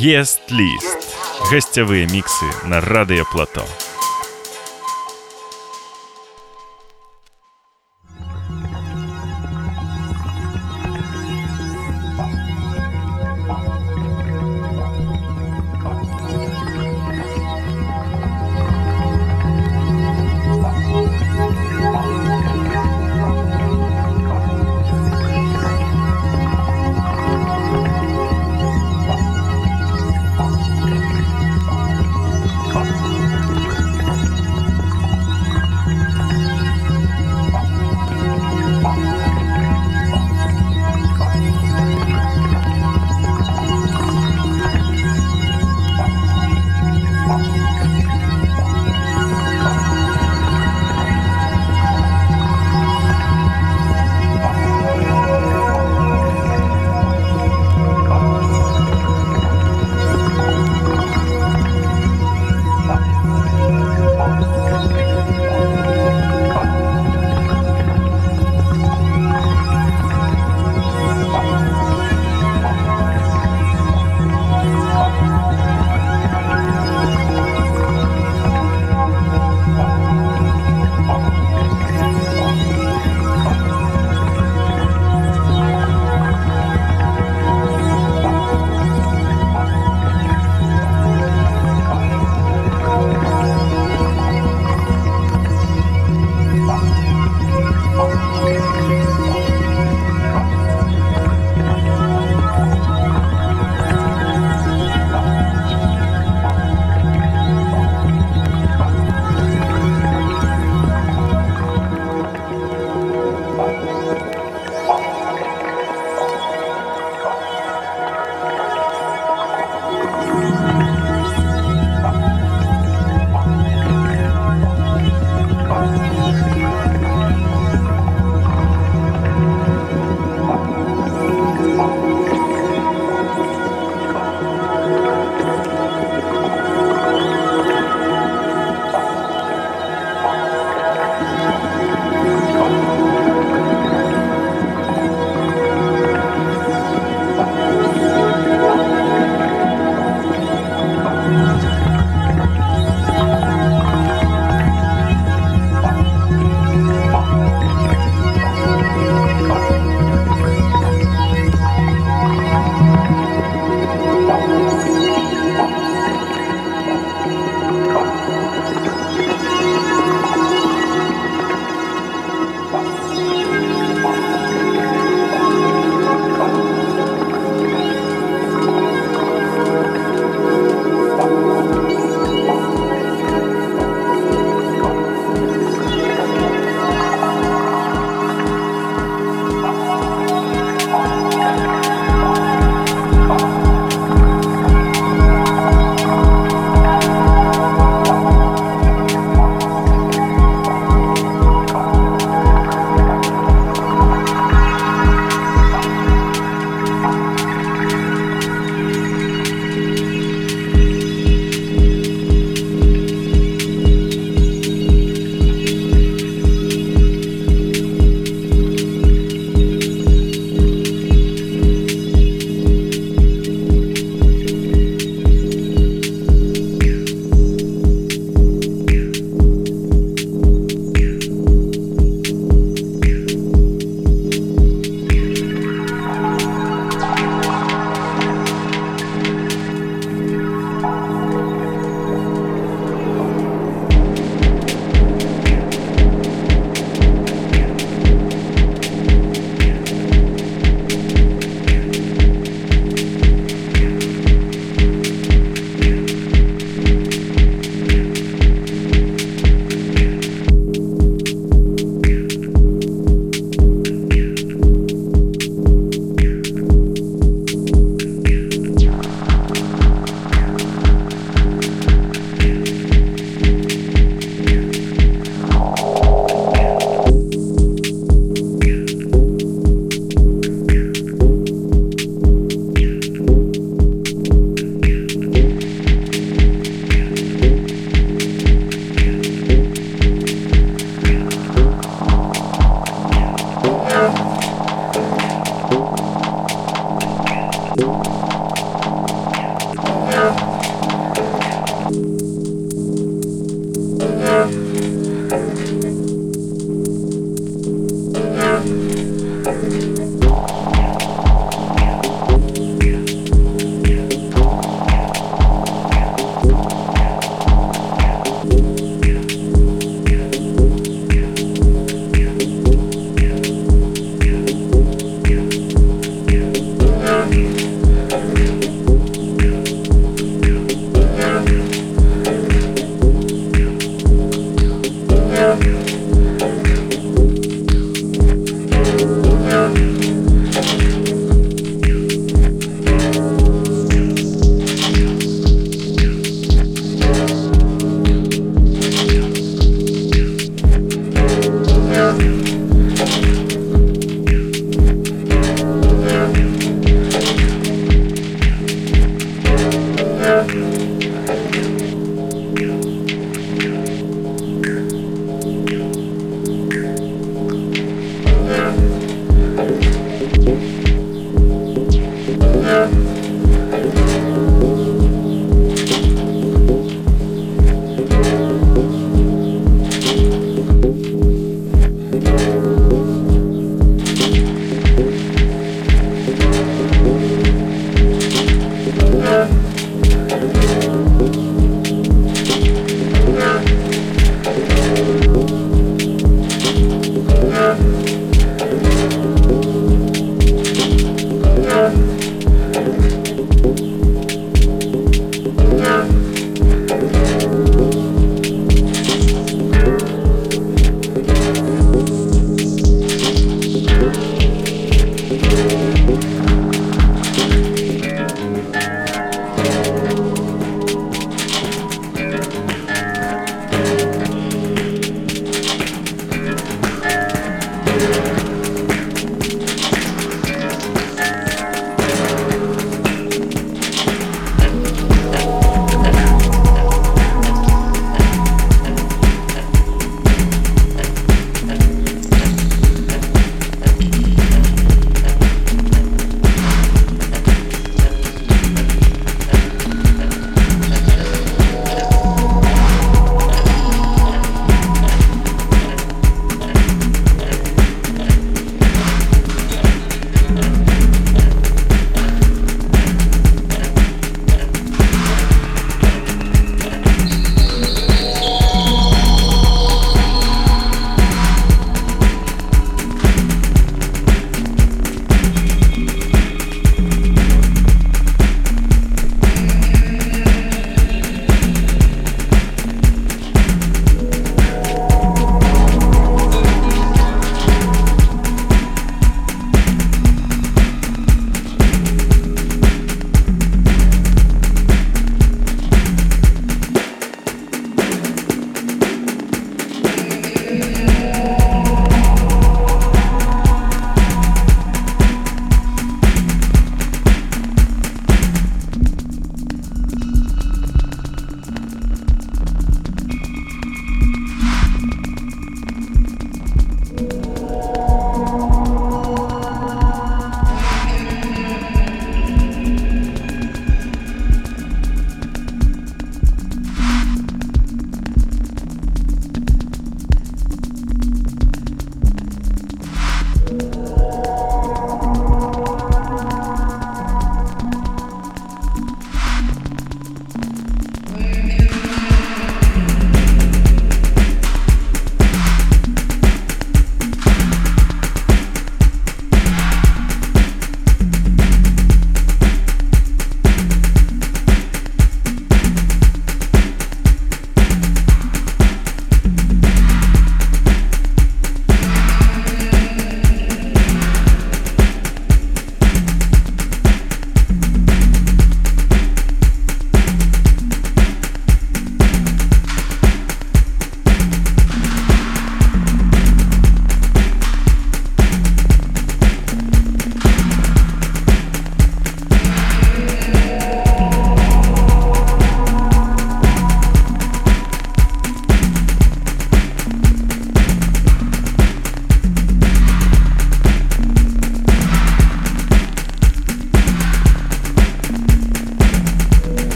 Ест-лист. Гостевые миксы на Радио Плато.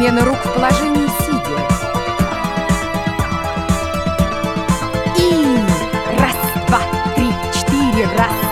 Смена рук в положении сидя. И раз, два, три, четыре, раз.